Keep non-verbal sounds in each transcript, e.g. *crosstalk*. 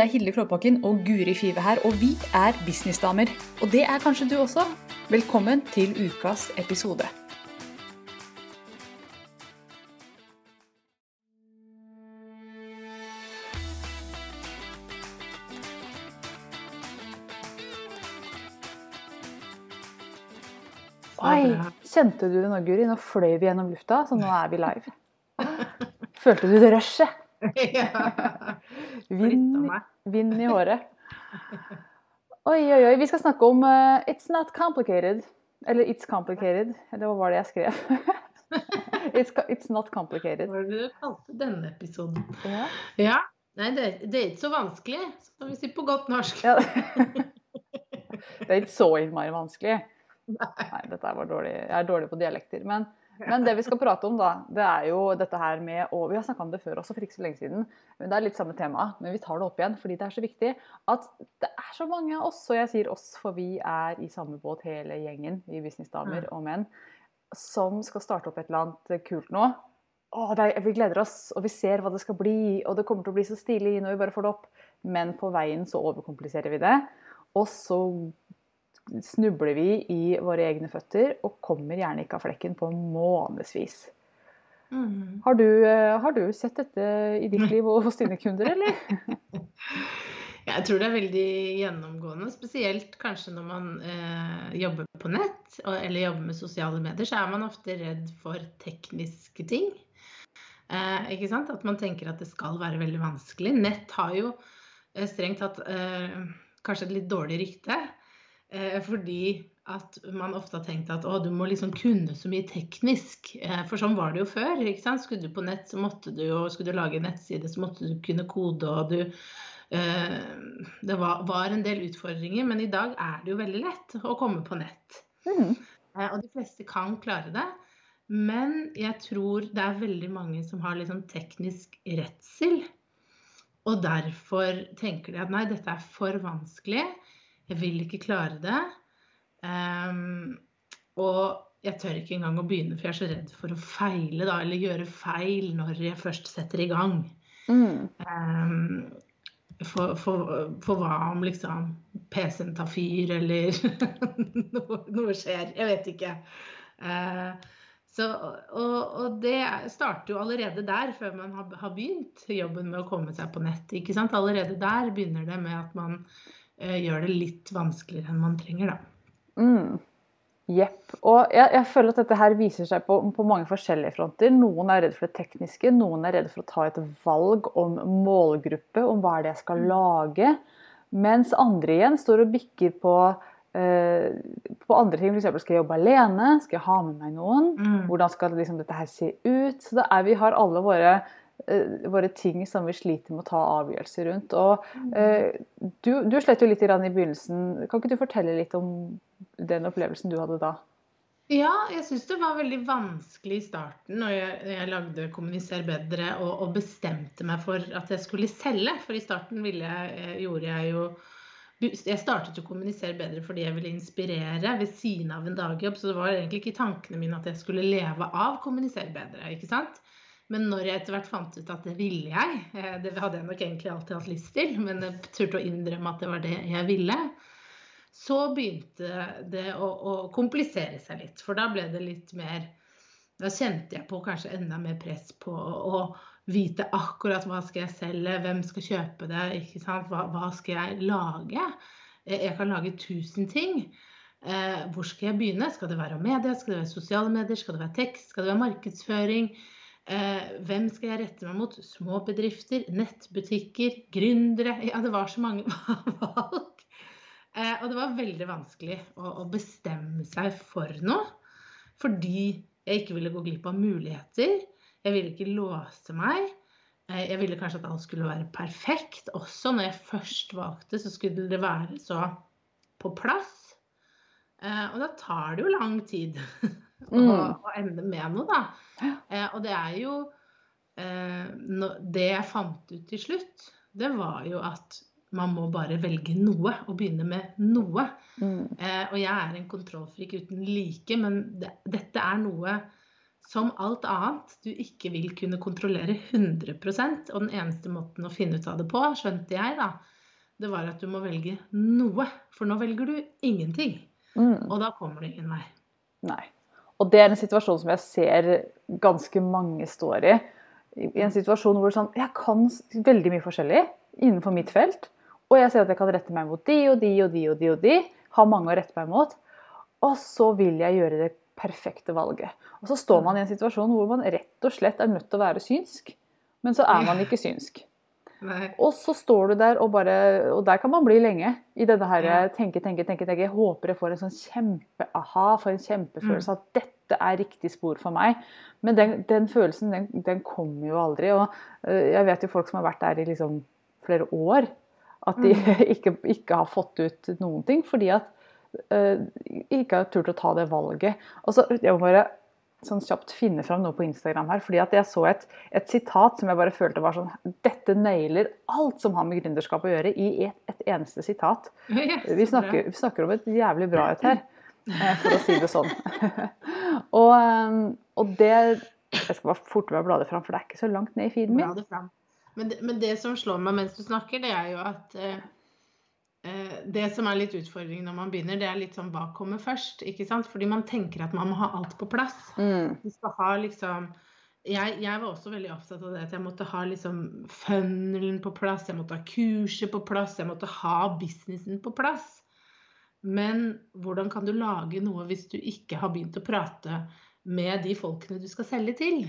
Det er Hilde Klåbakken og Guri Five her, og vi er businessdamer. Og det er kanskje du også. Velkommen til ukas episode. Oi, kjente du det nå, Guri? Nå fløy vi gjennom lufta, så nå er vi live. *laughs* Følte du det rushet? Vind, vind i håret. Oi, oi, oi. Vi skal snakke om uh, It's not complicated. Eller It's complicated. Eller hva var det jeg skrev? *laughs* it's, it's, not complicated. Hva var det du kalte denne episoden? Ja. ja. Nei, det, det, er ikke så vanskelig, som vi sier på godt norsk. *laughs* Det er ikke så innmari vanskelig. Nei, dette var dårlig. Jeg er dårlig på dialekter. Men, men, det vi skal prate om, da, det er jo dette her med Og vi har snakka om det før også, for ikke så lenge siden. Men det er litt samme tema. Men vi tar det opp igjen fordi det er så viktig at det er så mange av oss, og jeg sier oss, for vi er i samme båt hele gjengen, vi businessdamer og menn, som skal starte opp et eller annet kult nå. Å, er, vi gleder oss, og vi ser hva det skal bli, og det kommer til å bli så stilig når vi bare får det opp. Men på veien så overkompliserer vi det. Og så snubler vi i våre egne føtter og kommer gjerne ikke av flekken på månedsvis. Mm. Har, du, eh, har, du, sett dette i ditt liv og hos dine kunder, eller? *laughs* Jeg tror det er veldig gjennomgående, spesielt kanskje når man eh, jobber på nett eller jobber med sosiale medier, så er man ofte redd for tekniske ting. Eh, ikke sant? At man tenker at det skal være veldig vanskelig. Nett har jo eh, strengt tatt eh, kanskje et litt dårlig rykte. Eh, fordi at man ofte har tenkt at å, du må liksom kunne så mye teknisk. Eh, for sånn var det jo før. ikke sant? Skulle du på nett, så måtte du jo Skulle du lage en nettside, så måtte du kunne kode, og du eh, Det var, var, en del utfordringer, men i dag er det jo veldig lett å komme på nett. Mm. Eh, og de fleste kan klare det. Men jeg tror det er veldig mange som har liksom teknisk redsel. Og derfor tenker de at nei, dette er for vanskelig. Jeg vil ikke klare det. Um, og jeg tør ikke engang å begynne, for jeg er så redd for å feile, da, eller gjøre feil når jeg først setter i gang. Mm. Um, for, for, for, hva om liksom PC-en tar fyr, eller *laughs* noe, noe, skjer? Jeg vet ikke. Uh, så, og, og, det starter jo allerede der, før man har, har, begynt jobben med å komme seg på nett. ikke sant? Allerede der begynner det med at man gjør det litt vanskeligere enn man trenger, da. Mm. Jepp. Og jeg, jeg, føler at dette her viser seg på, på, mange forskjellige fronter. Noen er redd for det tekniske, noen er redd for å ta et valg om målgruppe, om hva er det jeg skal lage. Mens andre igjen står og bikker på, eh, på andre ting. F.eks. skal jeg jobbe alene? Skal jeg ha med meg noen? Mm. Hvordan skal liksom, dette her se ut? Så det er, vi har alle våre Eh, våre ting som vi sliter med å ta avgjørelser rundt. Og, eh, du, du slet jo litt i begynnelsen. Kan ikke du fortelle litt om den opplevelsen du hadde da? Ja, jeg syns det var veldig vanskelig i starten når jeg, jeg lagde 'Kommuniser bedre' og, og, bestemte meg for at jeg skulle selge. For i starten jeg, eh, gjorde jeg jo jeg startet å kommunisere bedre fordi jeg ville inspirere ved siden av en dagjobb. Så det var egentlig ikke tankene mine at jeg skulle leve av kommunisere bedre. ikke sant? Men når jeg etter hvert fant ut at det ville jeg, eh, det hadde jeg nok egentlig alltid hatt lyst til, men jeg turte å innrømme at det var det jeg ville, så begynte det å, å, komplisere seg litt. For da ble det litt mer Da kjente jeg på kanskje enda mer press på å vite akkurat hva skal jeg selge, hvem skal kjøpe det, ikke sant? Hva, hva skal jeg lage? Jeg kan lage tusen ting. Eh, hvor skal jeg begynne? Skal det være media? Skal det være sosiale medier? Skal det være tekst? Skal det være markedsføring? Eh, hvem skal jeg rette meg mot? Små bedrifter, nettbutikker, gründere Ja, det var så mange *laughs* valg. Eh, og det var veldig vanskelig å, bestemme seg for noe. Fordi jeg ikke ville gå glipp av muligheter. Jeg ville ikke låse meg. Eh, jeg ville kanskje at alt skulle være perfekt. Også når jeg først valgte, så skulle det være så på plass. Og da tar det jo lang tid *laughs* å, mm. å ende med noe, da. Eh, og det er jo eh, no, Det jeg fant ut til slutt, det var jo at man må bare velge noe og begynne med noe. Mm. Eh, og jeg er en kontrollfrik uten like, men det, dette er noe som alt annet du ikke vil kunne kontrollere 100% Og den eneste måten å finne ut av det på, skjønte jeg, da, det var at du må velge noe. For nå velger du ingenting. Mm. Og da kommer du ingen vei. Nei. Og det er en situasjon som jeg ser ganske mange står i. I en situasjon hvor sånn, jeg kan veldig mye forskjellig innenfor mitt felt. Og jeg ser at jeg kan rette meg mot de og de og de og de. og de, Ha mange å rette meg mot. Og så vil jeg gjøre det perfekte valget. Og så står man i en situasjon hvor man rett og slett er nødt til å være synsk. Men så er man ikke synsk. Nei. Og så står du der og bare Og der kan man bli lenge. I denne her Ja. tenke, tenke, tenke. tenke. Jeg håper jeg får en sånn kjempe-aha, for en kjempefølelse at dette er riktig spor for meg. Men den, den følelsen, den, den kommer jo aldri. Og øh, jeg vet jo folk som har vært der i liksom flere år, at de *laughs* ikke, ikke har fått ut noen ting fordi at uh, ikke har turt å ta det valget. Og så, jeg må bare sånn kjapt finne fram noe på Instagram her, fordi at jeg så et, et sitat som jeg bare følte var sånn Dette nailer alt som har med gründerskap å gjøre, i et, et eneste sitat. *laughs* Vi snakker, vi snakker om et jævlig bra et her, eh, for å si det sånn. *laughs* og, eh, og det Jeg skal bare forte meg å bla det fram, for det er ikke så langt ned i feeden min. Men det, men det som slår meg mens du snakker, det er jo at eh, det som er litt utfordringen når man begynner, det er litt sånn hva kommer først? ikke sant? Fordi man tenker at man må ha alt på plass. Mm. Du skal ha liksom jeg, jeg var også veldig opptatt av det at jeg måtte ha liksom funnelen på plass, jeg måtte ha kurset på plass, jeg måtte ha businessen på plass. Men hvordan kan du lage noe hvis du ikke har begynt å prate med de folkene du skal selge til?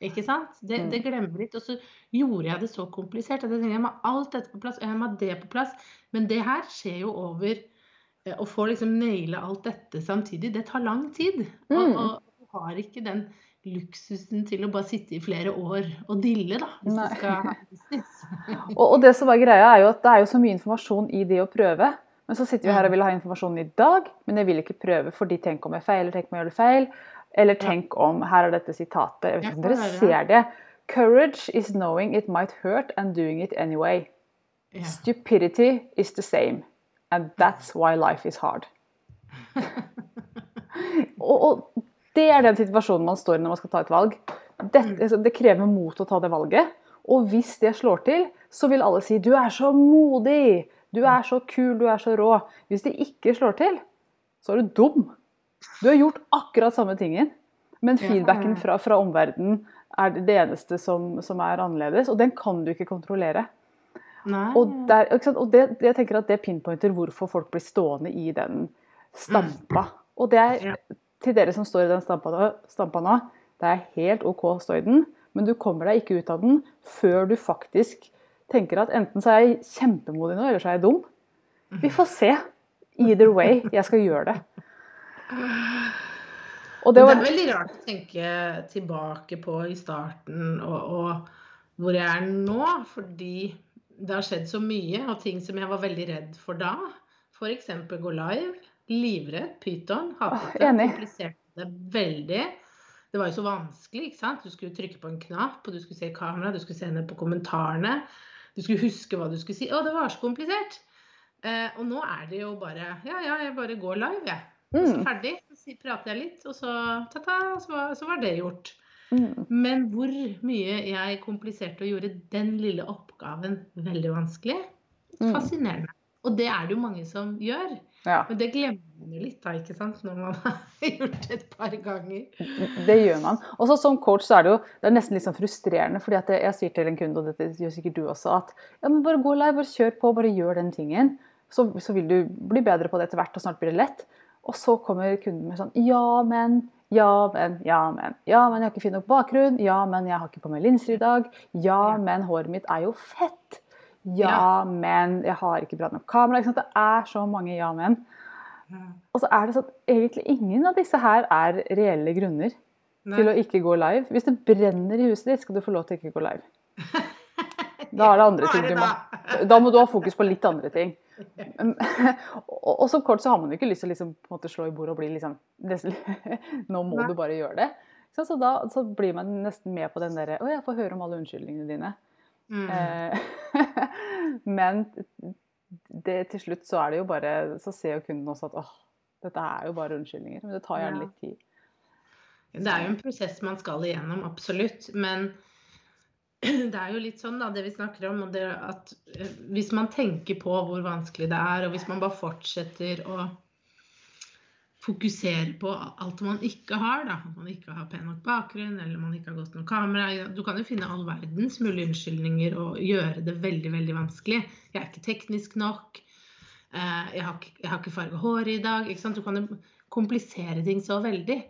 Ikke sant? Det, Mm. det glemmer litt. Og så gjorde jeg det så komplisert at jeg tenkte jeg må ha alt dette på plass, og jeg må ha det på plass. Men det her skjer jo over eh, Å få liksom naile alt dette samtidig, det tar lang tid. Og, Mm. og du har ikke den luksusen til å bare sitte i flere år og dille, da. Hvis Nei. du skal ha *laughs* business. Og, og det som er greia, er jo at det er jo så mye informasjon i det å prøve. Men så sitter vi her og vil ha informasjonen i dag, men jeg vil ikke prøve fordi tenk om jeg feiler, tenk om jeg gjør det feil. Eller tenk om Her er dette sitatet. Jeg vet ikke om dere ser det. Courage is knowing it might hurt and doing it anyway. Stupidity is the same. And that's why life is hard. *laughs* og, og det er den situasjonen man står i når man skal ta et valg. Dette, altså, det krever mot å ta det valget. Og hvis det slår til, så vil alle si 'du er så modig', 'du er så kul', 'du er så rå'. Hvis det ikke slår til, så er du dum. Du har gjort akkurat samme tingen, men feedbacken fra, fra omverdenen er det eneste som, som er annerledes, og den kan du ikke kontrollere. Nei. Og, der, og det, jeg tenker at det pinpointer hvorfor folk blir stående i den stampa. Og det er til dere som står i den stampa, stampa nå, det er helt OK å stå i den, men du kommer deg ikke ut av den før du faktisk tenker at enten så er jeg kjempemodig nå, eller så er jeg dum. Vi får se. Either way, jeg skal gjøre det. Og det var... det er veldig rart å tenke tilbake på i starten og, og hvor jeg er nå, fordi det har skjedd så mye, og ting som jeg var veldig redd for da. F.eks. gå live. Livredd. Pyton. Hatet det. Kompliserte det veldig. Det var jo så vanskelig. ikke sant? Du skulle trykke på en knapp, og du skulle se kamera, du skulle se ned på kommentarene. Du skulle huske hva du skulle si. Å, det var så komplisert. Eh, og nå er det jo bare Ja, ja, jeg bare går live, jeg. Og så mm, ferdig. Så prater jeg litt, og så ta-ta, så, så var det gjort. mm, Men hvor mye jeg kompliserte og gjorde den lille oppgaven veldig vanskelig, Mm. fascinerende. Og det er det jo mange som gjør. ja. Men det glemmer man jo litt da, ikke sant, når man *laughs* har gjort det et par ganger. Det gjør man. Og så som coach så er det jo det er nesten litt sånn frustrerende, fordi jeg, jeg sier til en kunde, og dette gjør sikkert du også, at ja, men bare gå live, bare kjør på, bare gjør den tingen. Så, så vil du bli bedre på det etter hvert, og snart blir det lett. Og så kommer kunden med sånn ja, men, ja, men, ja, men. Ja, men jeg har ikke fin nok bakgrunn. Ja, men jeg har ikke på meg linser i dag. Ja, men håret mitt er jo fett. Ja, men jeg har ikke bra nok kamera. Ikke sant? Det er så mange ja, men. Og så er det sånn at egentlig ingen av disse her er reelle grunner til å ikke gå live. Hvis det brenner i huset ditt, skal du få lov til å ikke gå live. *laughs* Da er det andre ting du må Da må du ha fokus på litt andre ting. *laughs* Og, som kort så har man jo ikke lyst til å liksom, slå i bordet og bli liksom *laughs* Nå må du bare gjøre det. Så, så da så blir man nesten med på den derre Å, jeg får høre om alle unnskyldningene dine. Mm. Eh, *laughs* Men det, til slutt så er det jo bare Så ser jo kunden også at åh, dette er jo bare unnskyldninger. Men det tar gjerne litt tid. Det er jo en prosess man skal igjennom, absolutt. Men *clears throat* det er jo litt sånn, da, det vi snakker om, det at eh, hvis man tenker på hvor vanskelig det er, og hvis man bare fortsetter å fokusere på alt man ikke har, da. At man ikke har pen nok bakgrunn, eller man ikke har godt nok kamera. Du kan jo finne all verdens mulige unnskyldninger og gjøre det veldig, veldig vanskelig. Jeg er ikke teknisk nok. Eh, jeg har ikke, jeg har ikke farge hår i dag. Ikke sant? Du kan jo komplisere ting så veldig.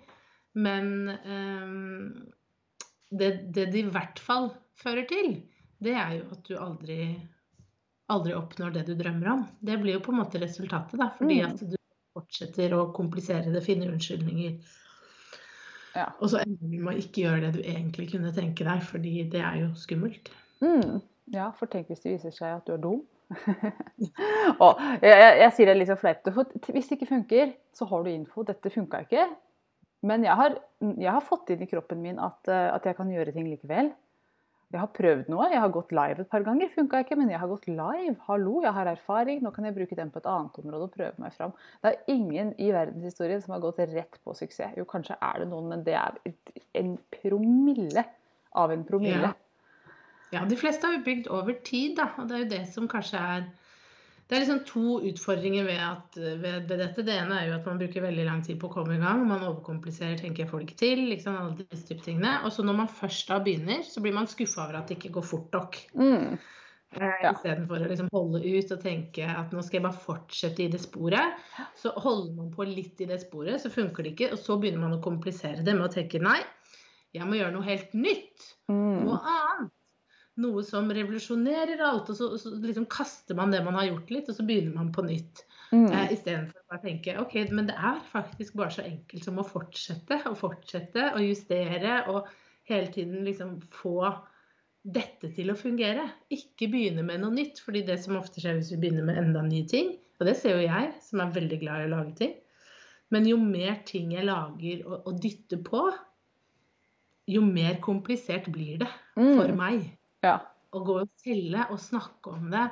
Men um, det, det det i hvert fall fører til, det er jo at du aldri, aldri oppnår det du drømmer om. Det blir jo på en måte resultatet, da. Fordi mm. at du fortsetter å komplisere det, finne unnskyldninger. Ja. Og så ender du med å ikke gjøre det du egentlig kunne tenke deg, fordi det er jo skummelt. Mm. Ja, for tenk hvis det viser seg at du er dum. *laughs* og jeg, jeg, jeg, sier det litt så fleip. Hvis det ikke funker, så har du info. Dette funka ikke. Men jeg har, jeg har, fått inn i kroppen min at, eh, at, jeg kan gjøre ting likevel. Jeg har prøvd noe. Jeg har gått live et par ganger. Funka ikke, men jeg har gått live. Hallo, jeg har erfaring. Nå kan jeg bruke den på et annet område og prøve meg fram. Det er ingen i verdenshistorien som har gått rett på suksess. Jo, kanskje er det noen, men det er en promille av en promille. Ja, ja de fleste har jo bygd over tid, da. Og det er jo det som kanskje er det er liksom to utfordringer ved, at, ved, ved, dette. Det ene er jo at man bruker veldig lang tid på å komme i gang. Man overkompliserer, tenker jeg ikke til. Liksom, alle disse type tingene. Og så når man først da begynner, så blir man skuffa over at det ikke går fort nok. Mm. Eh, ja. Istedenfor å liksom holde ut og tenke at nå skal jeg bare fortsette i det sporet. Så holder man på litt i det sporet, så funker det ikke. Og så begynner man å komplisere det med å tenke nei, jeg må gjøre noe helt nytt. Mm. Noe annet noe som revolusjonerer alt. Og så, så, liksom kaster man det man har gjort litt, og så begynner man på nytt. Mm. Eh, Istedenfor å tenke ok, men det er faktisk bare så enkelt som å fortsette og fortsette og justere og hele tiden liksom få dette til å fungere. Ikke begynne med noe nytt, fordi det som ofte skjer hvis vi begynner med enda nye ting, og det ser jo jeg, som er veldig glad i å lage ting, men jo mer ting jeg lager og, og dytter på, jo mer komplisert blir det for mm. meg. Ja. Å gå og selge og snakke om det.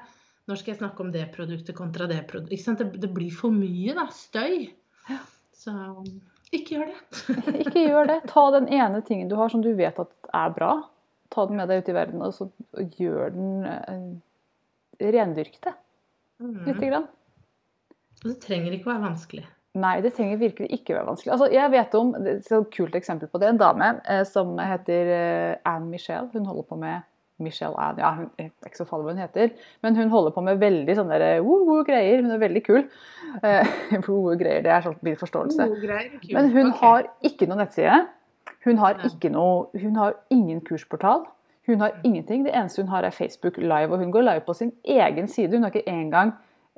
Når skal jeg snakke om det produktet kontra det produktet? Det, det, blir for mye da, støy. Ja. Så ikke gjør det. *laughs* ikke gjør det. Ta den ene tingen du har som du vet at er bra. Ta den med deg ut i verden, og så gjør den uh, Rendyrk det. Mm. Lite grann. Og det trenger ikke å være vanskelig. Nei, det trenger virkelig ikke være vanskelig. Altså, jeg vet om et kult eksempel på det. En dame eh, som heter eh, Anne Michelle. Hun holder på med Michelle Ann, ja, hun er ikke så farlig hva hun heter, men hun holder på med veldig sånne woo greier. Hun er veldig kul. *laughs* Uh, greier, det er sånn min forståelse. Men hun okay. har ikke noe nettside. Hun har, ikke noe, hun har ingen kursportal. Hun har ingenting. Det eneste hun har, er Facebook Live. Og hun går live på sin egen side. Hun har ikke engang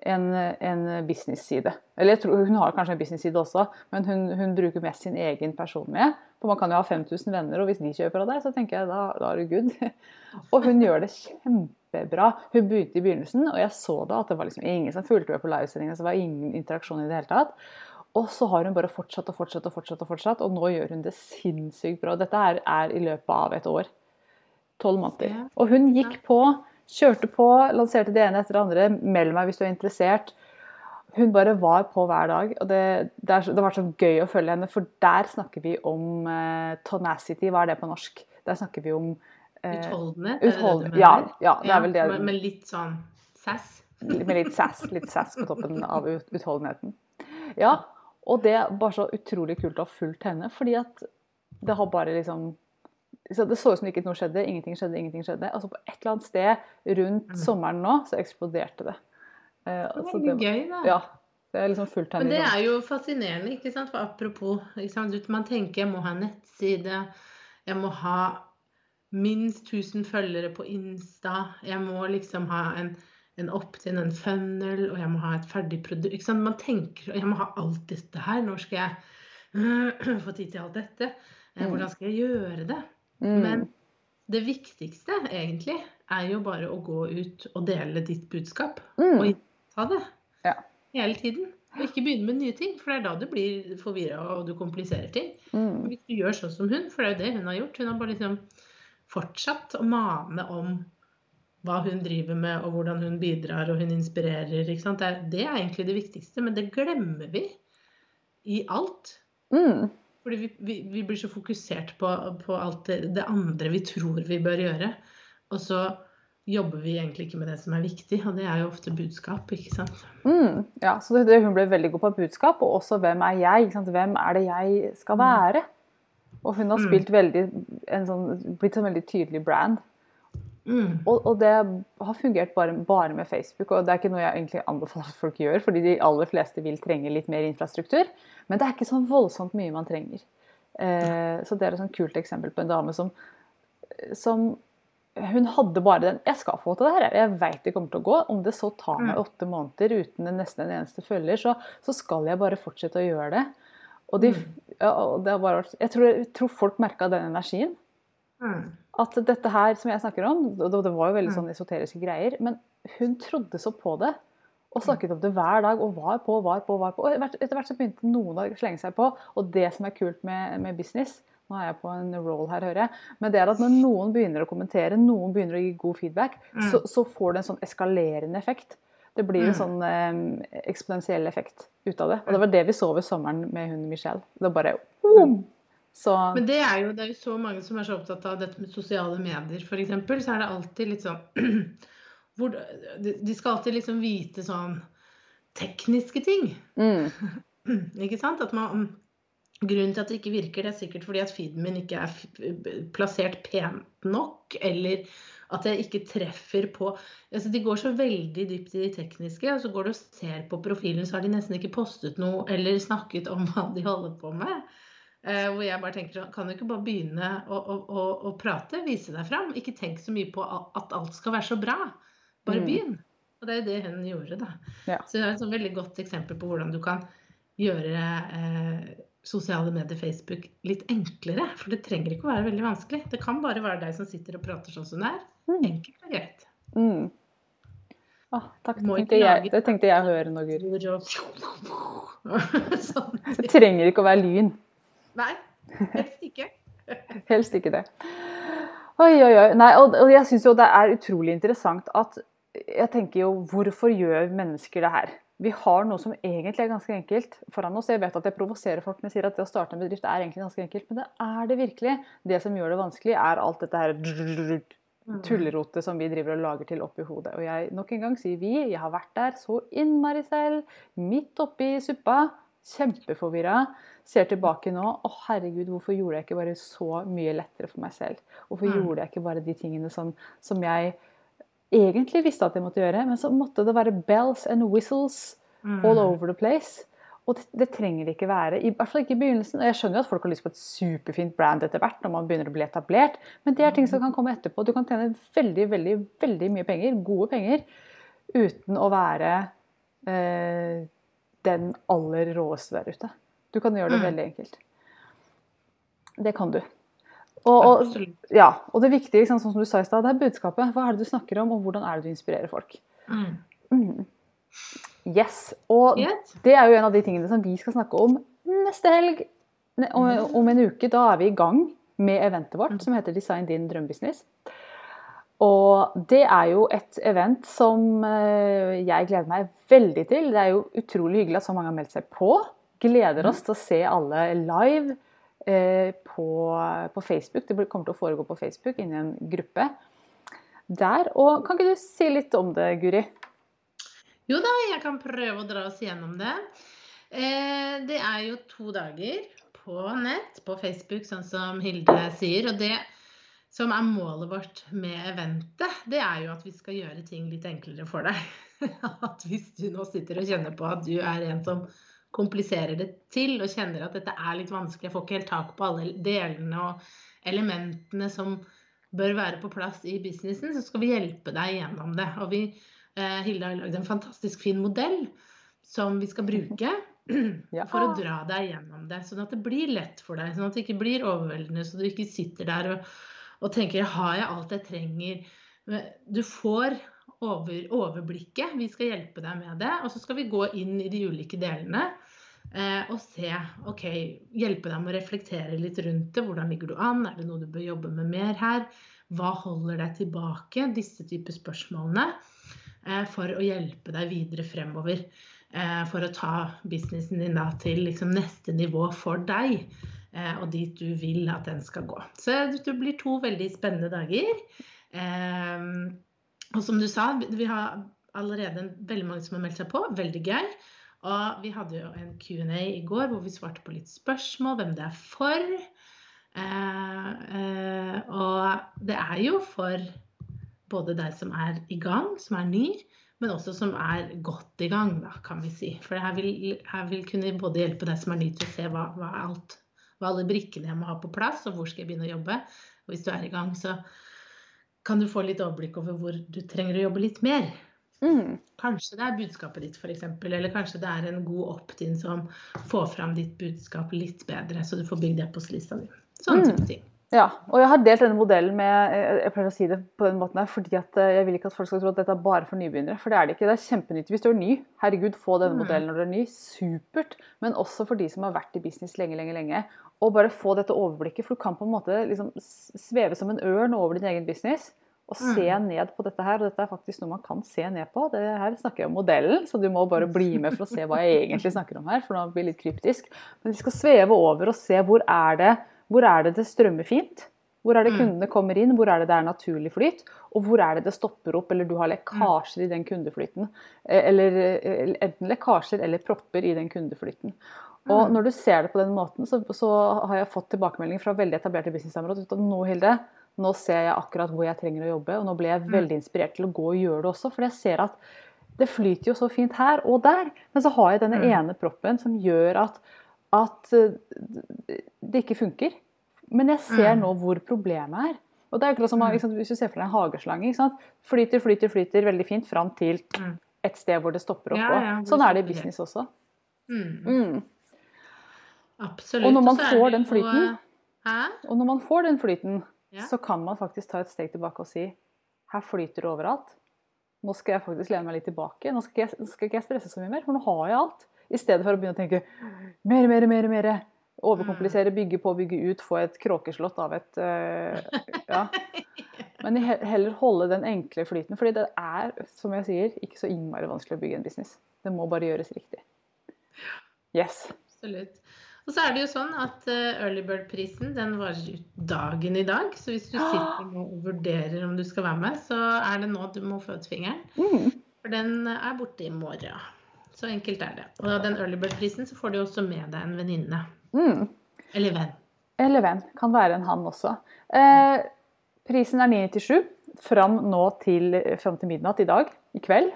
en, en business-side. Eller jeg tror Hun har kanskje en business-side også, men hun, hun, bruker mest sin egen person med. For man kan jo ha 5000 venner, og hvis de kjøper av deg, så tenker jeg da, da er du good. *laughs* og hun gjør det kjempebra. Hun begynte i begynnelsen, og jeg så da at det var liksom ingen som fulgte med på livesendingene. Så det var ingen interaksjon i det hele tatt. Og så har hun bare fortsatt og fortsatt og fortsatt, og fortsatt, og nå gjør hun det sinnssykt bra. Dette er, er i løpet av et år. Tolv måneder. Og hun gikk på Kjørte på, lanserte det ene etter det andre. Meld meg hvis du er interessert. Hun bare var på hver dag. og Det, det, er, det var så gøy å følge henne, for der snakker vi om uh, tonacity. Hva er det på norsk? Der snakker vi om uh, Utholdenhet? Utholdenhet. Ja, ja, det er vel det. Med, med litt sånn sass? Med litt sass, litt sass på toppen av utholdenheten. Ja, og det er bare så utrolig kult å ha fulgt henne, fordi at det har bare liksom så Det så ut som ikke noe skjedde. Ingenting skjedde, ingenting skjedde. Altså På et eller annet sted rundt mm. sommeren nå, så eksploderte det. Uh, det er veldig gøy, da. Ja, det er liksom. Men det er jo fascinerende, ikke sant. For apropos, man tenker jeg må ha nettside, jeg må ha minst 1000 følgere på Insta, jeg må liksom ha en, en opt-in, en funnel, og jeg må ha et ferdig produkt. Ikke sant? Man tenker jeg må ha alt dette her. Når skal jeg *clears throat* få tid til alt dette? Uh, hvordan skal jeg gjøre det? Mm. Men det viktigste egentlig er jo bare å gå ut og dele ditt budskap. Mm. Og ta det ja. hele tiden. Og ikke begynne med nye ting, for det er da du blir forvirra og du kompliserer ting. Mm. Hvis du gjør sånn som hun, for det er jo det hun har gjort. Hun har bare liksom fortsatt å mane om hva hun driver med, og hvordan hun bidrar og hun inspirerer. Det er, det, er, egentlig det viktigste, men det glemmer vi i alt. Mm. Fordi vi, vi, vi, blir så fokusert på, på alt det, det, andre vi tror vi bør gjøre. Og så jobber vi egentlig ikke med det som er viktig, og det er jo ofte budskap, ikke sant. Mm, ja, så det, hun ble veldig god på budskap, og også hvem er jeg? Hvem er det jeg skal mm. være? Og hun har mm. spilt veldig, sånn, blitt en veldig tydelig brand. Mm. Og, og, det har fungert bare, bare, med Facebook, og det er ikke noe jeg egentlig anbefaler at folk gjør, fordi de aller fleste vil trenge litt mer infrastruktur. Men det er ikke så voldsomt mye man trenger. Eh, så det er et sånn kult eksempel på en dame som, som hun hadde bare den 'Jeg skal få til det her. Jeg veit det kommer til å gå.' Om det så tar meg mm. åtte måneder uten nesten en eneste følger, så, så, skal jeg bare fortsette å gjøre det. Og, de, mm. ja, og det bare, jeg, tror, jeg, tror, folk merka den energien. Mm. At dette her som jeg snakker om, og det var jo veldig sånn esoteriske greier, men hun trodde så på det. Og snakket om det hver dag og var på, var på, var på. Og etter hvert så begynte noen å slenge seg på. Og det som er kult med, med business, nå er jeg på en roll her, hører jeg. Men det er at når noen begynner å kommentere, noen begynner å gi god feedback, mm. så, så, får det en sånn eskalerende effekt. Det blir en mm. sånn eh, eksponentiell effekt ut av det. Og det var det vi så ved sommeren med hun Michelle. Det bare boom! Så... Men det er, jo, det er jo så mange som er så opptatt av dette med sosiale medier, f.eks. Så er det alltid litt sånn *clears throat* hvor, De skal alltid liksom vite sånn tekniske ting. Mm. *clears throat* ikke sant? At man, grunnen til at det ikke virker, det er sikkert fordi at feeden min ikke er plassert pent nok, eller at jeg ikke treffer på altså De går så veldig dypt i de tekniske, og så går du og ser på profilen, så har de nesten ikke postet noe eller snakket om hva de holder på med. Eh, hvor jeg bare tenker sånn, kan du ikke bare begynne å, å, å, å, prate, vise deg fram? Ikke tenk så mye på at alt skal være så bra. Bare mm. begynn. Og det er jo det hun gjorde, da. Ja. Så det er et sånn veldig godt eksempel på hvordan du kan gjøre eh, sosiale medier, Facebook, litt enklere. For det trenger ikke å være veldig vanskelig. Det kan bare være deg som sitter og prater sånn som det er. Mm. Enkelt og greit. Mm. Ah, takk. Det tenkte, jeg, det tenkte jeg å høre nå, Guri. *laughs* sånn. Det trenger ikke å være lyn. Nei, helst ikke. *laughs* helst ikke det. Oi, oi, oi. Nei, og, og jeg syns jo det er utrolig interessant at jeg tenker jo Hvorfor gjør mennesker det her? Vi har noe som egentlig er ganske enkelt foran oss. Jeg vet at jeg provoserer folk når jeg sier at det å starte en bedrift er egentlig ganske enkelt, men det er det virkelig. Det som gjør det vanskelig, er alt dette her mm. tullerotet som vi driver og lager til oppi hodet. Og jeg nok en gang sier vi, jeg har vært der så innmari selv, midt oppi suppa kjempeforvirra. Ser tilbake nå Å, herregud, hvorfor gjorde jeg ikke bare så mye lettere for meg selv? Hvorfor mm. gjorde jeg ikke bare de tingene som, som, jeg egentlig visste at jeg måtte gjøre? Men så måtte det være bells and whistles mm. all over the place. Og det, det, trenger det ikke være. I hvert fall ikke i begynnelsen. Jeg skjønner jo at folk har lyst på et superfint brand etter hvert, når man begynner å bli etablert, men det er ting som kan komme etterpå. Du kan tjene veldig, veldig, veldig mye penger, gode penger, uten å være eh, den aller råeste der ute. Du kan gjøre det mm. veldig enkelt. Det kan du. Og, og, ja, og det viktige, sånn som du sa i stad, det er budskapet. Hva er det du snakker om, og hvordan er det du inspirerer folk? Mm. Mm. Yes. Og yes. det er jo en av de tingene som vi skal snakke om neste helg. Om, om en uke. Da er vi i gang med eventet vårt mm. som heter Design din drømmebusiness. Og det er jo et event som eh, jeg gleder meg veldig til. Det er jo utrolig hyggelig at så mange har meldt seg på. Gleder oss til å se alle live på, på Facebook. Det kommer til å foregå på Facebook inni en gruppe der. Og kan ikke du si litt om det, Guri? Jo da, jeg kan prøve å dra oss gjennom det. Eh, det er jo to dager på nett, på Facebook, sånn som Hilde sier. og det som er målet vårt med eventet, det er jo at vi skal gjøre ting litt enklere for deg. *laughs* At hvis du nå sitter og kjenner på at du er en som kompliserer det til, og kjenner at dette er litt vanskelig, jeg får ikke helt tak på alle delene og elementene som bør være på plass i businessen, så skal vi hjelpe deg gjennom det. Og vi, eh, Hilde har lagd en fantastisk fin modell som vi skal bruke *clears throat* for å dra deg gjennom det. Sånn at det blir lett for deg, sånn at det ikke blir overveldende, så du ikke sitter der og og tenker har jeg alt jeg trenger? Du får over, overblikket. Vi skal hjelpe deg med det. Og så skal vi gå inn i de ulike delene eh, og se. ok, Hjelpe deg med å reflektere litt rundt det. Hvordan ligger du an? Er det noe du bør jobbe med mer her? Hva holder deg tilbake? Disse typer spørsmålene. Eh, for å hjelpe deg videre fremover. Eh, for å ta businessen din da til liksom neste nivå for deg. og dit du vil at den skal gå. Så det blir to veldig spennende dager. Og som du sa, vi har allerede veldig mange som har meldt seg på. Veldig gøy. Og vi hadde jo en Q&A i går hvor vi svarte på litt spørsmål, hvem det er for. Eh, eh, og det er jo for både deg som er i gang, som er ny, men også som er godt i gang, da, kan vi si. For det her vil, her vil kunne både hjelpe deg som er ny til å se hva, hva, alt, hva alle brikkene jeg må ha på plass, og hvor skal jeg begynne å jobbe. Og hvis du er i gang, så kan du få litt overblikk over hvor du trenger å jobbe litt mer. Mm. Kanskje det er budskapet ditt, f.eks. Eller kanskje det er en god opt-in som får fram ditt budskap litt bedre, så du får bygd det på lista di. Sånne mm. type ting. Ja, og jeg har delt denne modellen med jeg pleier å si det på den måten her, fordi at eh, jeg vil ikke at folk skal tro at dette er bare for nybegynnere. For det er det ikke. Det er kjempenyttig hvis du er ny. Herregud, få denne mm. modellen når du er ny. Supert. Men også for de som har vært i business lenge, lenge, lenge. Og bare få dette overblikket. For du kan på en måte liksom sveve som en ørn over din egen business og se mm. ned på dette her. Og dette er faktisk noe man kan se ned på. Det her snakker jeg om modellen, så du må bare bli med for å se hva jeg egentlig snakker om her. For nå blir det litt kryptisk. Men vi skal sveve over og se hvor er det hvor er det det strømmer fint. Hvor er det mm. kundene kommer inn, hvor er det det er naturlig flyt, og hvor er det det stopper opp eller du har lekkasjer i den kundeflyten. Eh, eller eh, enten lekkasjer eller propper i den kundeflyten. Og mm. når du ser det på den måten, så, så har jeg fått tilbakemeldinger fra veldig etablerte businessområder. Nå, Hilde, nå ser jeg akkurat hvor jeg trenger å jobbe, og nå ble jeg mm. veldig inspirert til å gå og gjøre det også. For jeg ser at det flyter jo så fint her og der, men så har jeg denne ene proppen som gjør at, at eh, det ikke funker. Men jeg ser mm. nå hvor problemet er. Og det er akkurat som liksom, Hvis du ser for deg en hageslange. Flyter, flyter, flyter veldig fint fram til et sted hvor det stopper opp. Ja, ja, sånn er det i business også. Mm. Absolutt. Og når man får den flyten, og når man får den flyten så kan man faktisk ta et steg tilbake og si her flyter det overalt. Nå skal jeg faktisk lene meg litt tilbake. Nå skal, jeg, skal ikke jeg stresse så mye mer, for nå har jeg alt. I stedet for å begynne å tenke mer, mer, mer. mer. Overkomplisere, bygge på, bygge ut, få et kråkeslott av et uh, Ja. *laughs* Men heller holde den enkle flyten. fordi det er, som jeg sier, ikke så innmari vanskelig å bygge en business. Det må bare gjøres riktig. Yes. Absolutt. Og så er det jo sånn at eh, Early Bird-prisen den varer ut dagen i dag. Så hvis du sitter og vurderer om du skal være med, så er det nå du må få ut fingeren. Mm. For den er borte i morgen. Så enkelt er det. Og den Early Bird-prisen så får du også med deg en venninne. Mm. Eller venn. Eller venn. Kan være en han også. Eh, prisen er 997 fram nå til, fram til midnatt i dag. I kveld.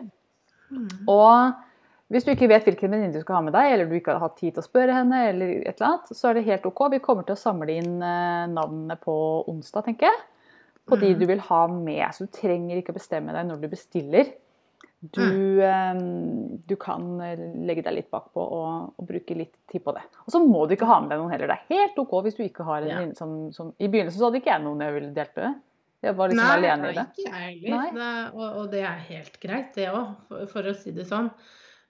Mm. Og hvis du ikke vet hvilken venninne du skal ha med deg, eller du ikke har hatt tid til å spørre henne, eller et eller annet, så er det helt OK. Vi kommer til å samle inn eh, navnene på onsdag, tenker jeg. På de mm. du vil ha med. Så du trenger ikke å bestemme deg når du bestiller. Du, mm. du kan eh, legge deg litt bakpå og, og, bruke litt tid på det. Og så må du ikke ha med deg noen heller. Det er helt OK hvis du ikke har en venninne som, som, I begynnelsen så hadde ikke jeg noen jeg ville delt med. Jeg var liksom Nei, alene i det. Nei, ikke jeg heller. Og, og, det er helt greit, det òg, for, for, å si det sånn.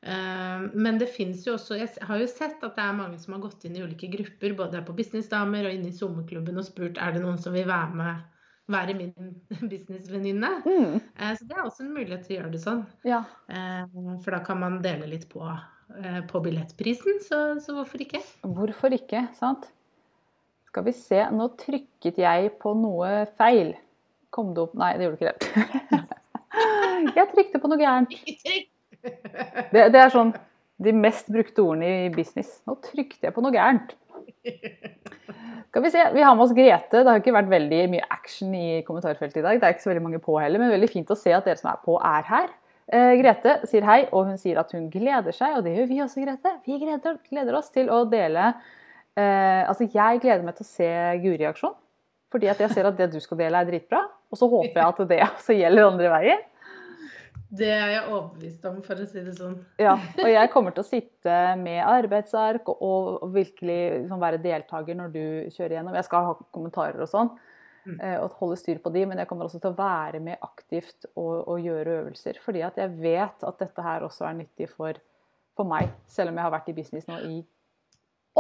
Eh, men det fins jo også Jeg har jo sett at det er mange som har gått inn i ulike grupper, både på Businessdamer og inne i sommerklubben og spurt er det noen som vil være med være min *laughs* businessvenninne. Mm. Eh, så det er også en mulighet til å gjøre det sånn. Ja. Eh, for da kan man dele litt på, på billettprisen, så, så, hvorfor ikke? Hvorfor ikke, sant? Skal vi se, nå trykket jeg på noe feil. Kom det opp Nei, det gjorde ikke det. *laughs* jeg trykte på noe gærent. Ikke trykk det, det, er sånn de mest brukte ordene i business. Nå trykte jeg på noe gærent. *laughs* Skal Vi se, vi har med oss Grete. Det har ikke vært veldig mye action i kommentarfeltet i dag. Det er ikke så veldig mange på heller, men veldig fint å se at dere som er på, er her. Eh, Grete sier hei, og hun sier at hun gleder seg, og det gjør vi også, Grete. Vi gleder, gleder oss til å dele eh, Altså, jeg gleder meg til å se Guri-aksjon. Fordi at jeg ser at det du skal dele, er dritbra. Og så håper jeg at det også gjelder andre veien. Det er jeg overbevist om, for å si det sånn. Ja, og jeg kommer til å sitte med arbeidsark og, og virkelig liksom, være deltaker når du kjører gjennom. Jeg skal ha kommentarer og sånn, mm. Eh, og holde styr på de, men jeg kommer også til å være med aktivt og, og gjøre øvelser. Fordi at jeg vet at dette her også er nyttig for, for meg, selv om jeg har vært i business nå i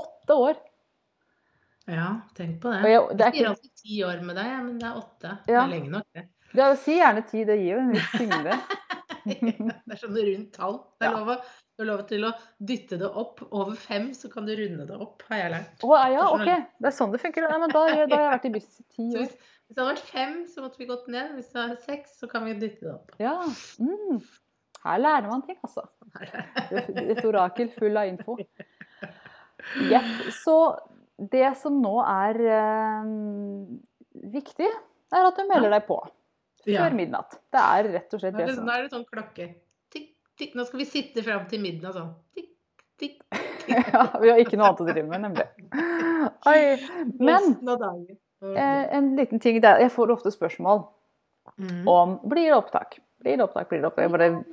åtte år. Ja, tenk på det. Jeg, det er ikke... Jeg alltid ti år med deg, men det er åtte. Ja. Det er lenge nok, det. Ja, si gjerne ti, det gir jo en viss tyngde. *laughs* *laughs* det er sånn rundt tall. Det er, lov å, Du lov til å dytte det opp. Over fem så kan du runde det opp, har jeg lært. Å ja, OK. Det er sånn det funker. Nei, men da, da har jeg vært i buss i ti år. hvis, hvis det hadde vært fem, så måtte vi gått ned. Hvis det er seks, så kan vi dytte det opp. Ja. Mm. Her lærer man ting, altså. Et orakel full av info. Yep. Så det som nå er eh, viktig, er at du melder deg på Ja. før midnatt. Det er rett og slett det som nå er det sånn klokke. Tikk, tikk. Nå skal vi sitte fram til midnatt sånn. Tikk, tikk. *laughs* ja, Vi har ikke noe annet å drive med, nemlig. *laughs* Oi. Men eh, en liten ting der. Jeg får ofte spørsmål Mm. om blir det opptak. Blir det opptak, blir det opptak. Jeg bare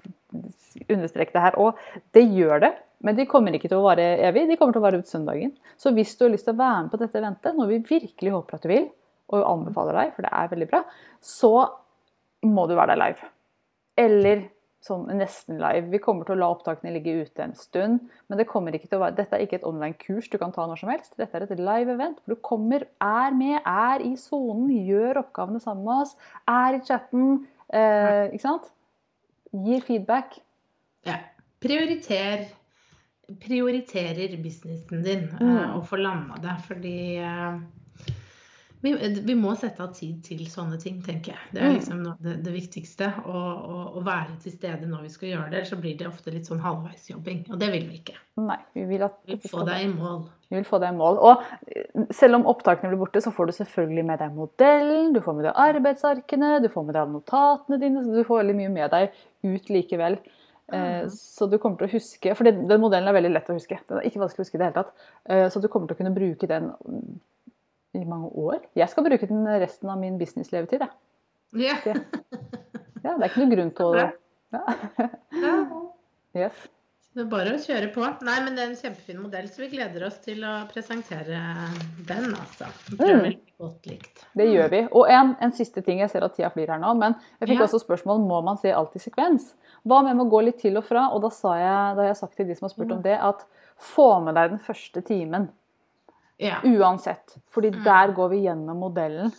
understreker det her. Og det gjør det, men de kommer ikke til å vare evig. De kommer til å vare ut søndagen. Så hvis du har lyst til å være med på dette eventet, noe vi virkelig håper at du vil, og anbefaler deg, for det er veldig bra, så må du være der live. Eller sånn nesten live. Vi kommer til å la opptakene ligge ute en stund. Men det være, dette er ikke et online-kurs du kan ta når som helst. Dette er et live event. hvor Du kommer, er med, er i sonen, gjør oppgavene sammen med oss, er i chatten. Eh, ikke sant? Gir feedback. Ja. Prioriter prioriterer businessen din eh, Mm. og får landa det. Fordi eh, vi, vi må sette av tid til sånne ting, tenker jeg. Det er Mm. liksom det, det viktigste. Å, å, å være til stede når vi skal gjøre det. Så blir det ofte litt sånn halvveisjobbing. Og det vil vi ikke. Nei, vi vil at Vi vil få deg i mål. Vi vil få deg i mål. Og eh, selv om opptakene blir borte, så får du selvfølgelig med deg modellen, du får med deg arbeidsarkene, du får med deg notatene dine, så du får veldig mye med deg ut likevel. Eh, Mhm. Så du kommer til å huske, for den, modellen er veldig lett å huske. Den er ikke vanskelig å huske i det hele tatt. Eh, Så du kommer til å kunne bruke den mm, i mange år. Jeg skal bruke den resten av min business-levetid, jeg. Ja. Det- Ja, det er ikke noen grunn til å ja. ja. Yes. Det er bare å kjøre på. Nei, men det er en kjempefin modell, så vi gleder oss til å presentere den, altså. Mm. godt likt. Det gjør vi. Og en, en siste ting, jeg ser at tida flyr her nå, men jeg fikk Ja. også spørsmål må man se alt i sekvens. Hva med å gå litt til og fra? Og da, sa jeg, da har jeg sagt til de som har spurt om det, at få med deg den første timen. Ja. Uansett. Fordi Mm. der går vi gjennom modellen.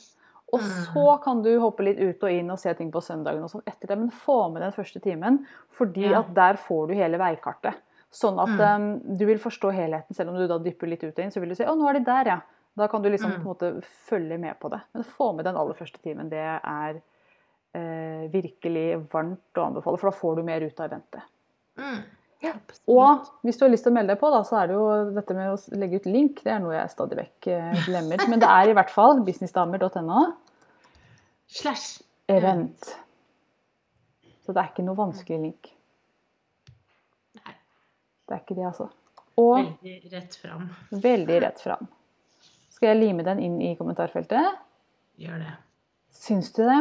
Og Mm. så kan du hoppe litt ut og inn og se ting på søndagen og sånn etter det. Men få med den første timen, fordi Ja. at der får du hele veikartet. Sånn at Mm. um, du vil forstå helheten, selv om du da dypper litt ut og inn. Så vil du si å, nå er de der, ja. Da kan du liksom Mm. på en måte følge med på det. Men få med den aller første timen. Det er eh, virkelig varmt å anbefale, for da får du mer ut av eventet. Mm. Ja. Og hvis du har lyst til å melde deg på, da, så er det jo dette med å legge ut link. Det er noe jeg stadig vekk eh, glemmer. Men det er i hvert fall businessdamer.no. Slash. Event. Så det er ikke noe vanskelig link. Nei. Det er ikke det, altså. Og Veldig rett fram. veldig rett fram. Skal jeg lime den inn i kommentarfeltet? Gjør det. Syns du det?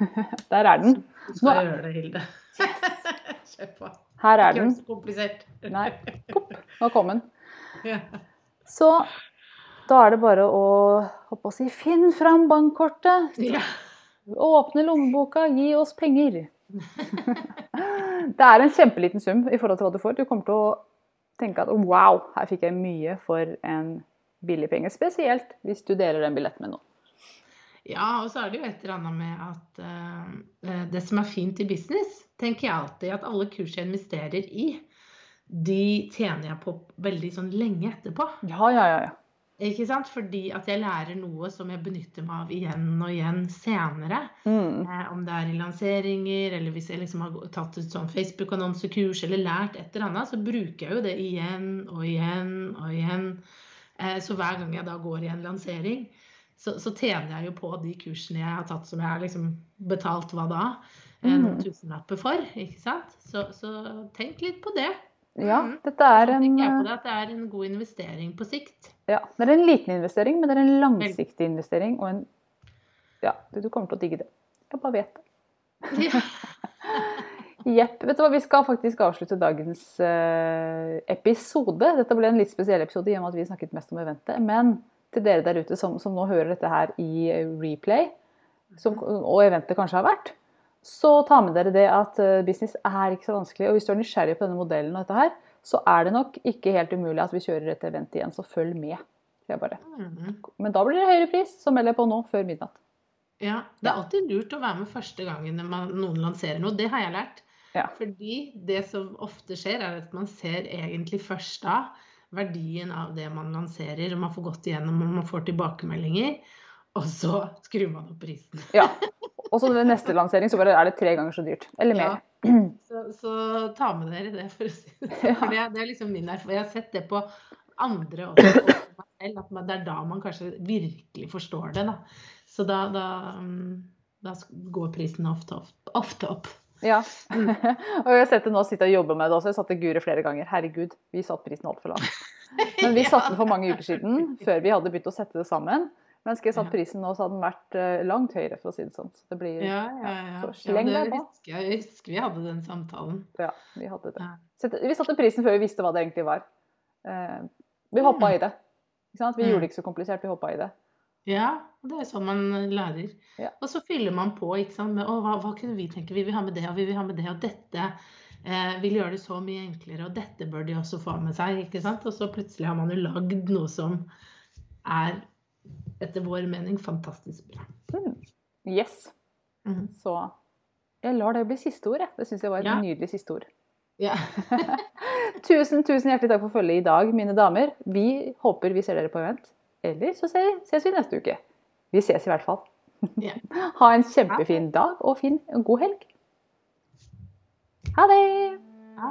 *laughs* Der er den. Du skal Nå- gjøre det, Hilde. *laughs* Kjør på. Her er den. Ikke så komplisert. Nei. Pop, nå kom den. *laughs* Så da er det bare å hoppe å si finn fram bankkortet. Ja. Åpne lommeboka, gi oss penger. Det er en kjempeliten sum i forhold til hva du får. Du kommer til å tenke at wow, her fikk jeg mye for en billig penge. Spesielt hvis du deler den billetten med noen. Ja, og så er det jo et eller annet med at uh, det som er fint i business, tenker jeg alltid at alle kurs jeg investerer i, de tjener jeg på veldig sånn lenge etterpå. Ja, ja, ja. ja. Ikke sant? Fordi at jeg lærer noe som jeg benytter meg av igjen og igjen senere. Mm. Eh, om det er i lanseringer, eller hvis jeg liksom har tatt et sånn Facebook-annonsekurs eller lært et eller annet, så bruker jeg jo det igjen og igjen og igjen. Eh, så hver gang jeg da går i en lansering, så, så tjener jeg jo på de kursene jeg har tatt som jeg har liksom betalt hva da? Eh, noen Mm. tusenlapper for, ikke sant? Så, så tenk litt på det. ja Mm. dette er en det at det er en god investering på sikt. ja, Det er en liten investering, men det er en langsiktig investering. Og en Ja, du kommer til å digge det. Jeg bare vet det. Ja. *laughs* Jepp. Vet du hva, vi skal faktisk avslutte dagens eh, episode. Dette ble en litt spesiell episode i og med at vi snakket mest om eventet. Men til dere der ute som, som nå hører dette her i eh, replay, som, og eventet kanskje har vært, så ta med dere det at eh, business er ikke så vanskelig. Og hvis du er nysgjerrig på denne modellen, og dette her, så er det nok ikke helt umulig at vi kjører et event igjen. Så følg med. Mhm. Men da blir det høyere pris, så melder jeg på nå før midnatt. Ja, det er alltid lurt å være med første gangen man, noen lanserer noe. Det har jeg lært. Ja. Fordi det som ofte skjer, er at man ser egentlig først da verdien av det man lanserer, og man får gått igjennom og man får tilbakemeldinger. Og så skrur man opp prisen. Ja. Og så ved neste lansering så bare er det tre ganger så dyrt. Eller mer. Så, så ta med dere det, for å si det sånn. For det, det er liksom min erfaring. Jeg har sett det på andre også. og selv, At det er da man kanskje virkelig forstår det. Da. Så da, da, mm, da går prisen ofte, ofte, ofte opp. Ja. *laughs* og jeg har sett det nå sitte og jobbe med det også. Jeg satte Guri flere ganger. Herregud, vi satte prisen altfor lavt. *laughs* Men vi satte den for mange uker siden, før vi hadde begynt å sette det sammen. Men skulle jeg satt prisen nå, så hadde den vært eh, langt høyere, for å si det sånn. Så det blir Ja, ja, ja. Så sleng ja, deg på. jeg. Husker vi hadde den samtalen. Ja, vi hadde det. Vi satte prisen før vi visste hva det egentlig var. Eh, Vi hoppa i det. Vi Mm. gjorde det ikke så komplisert, vi hoppa i det. Ja, det er sånn man lærer. Ja. Og så fyller man på, ikke sant. Med, hva, hva kunne vi tenke? Vi vil ha med det, og vi vil ha med det, og dette eh, vil gjøre det så mye enklere, og dette bør de også få med seg, ikke sant. Og så plutselig har man jo lagd noe som er, etter vår mening, fantastisk bra. Yes. Mm. Så jeg lar det bli siste ord, jeg. Det syns jeg var et Ja. nydelig siste ord. Ja. *laughs* Tusen, tusen hjertelig takk for følget i dag, mine damer. Vi håper vi ser dere på event. Eller så ses vi neste uke. Vi ses i hvert fall. Ja. *laughs* Ha en kjempefin dag og fin en god helg. Ha det! Ja.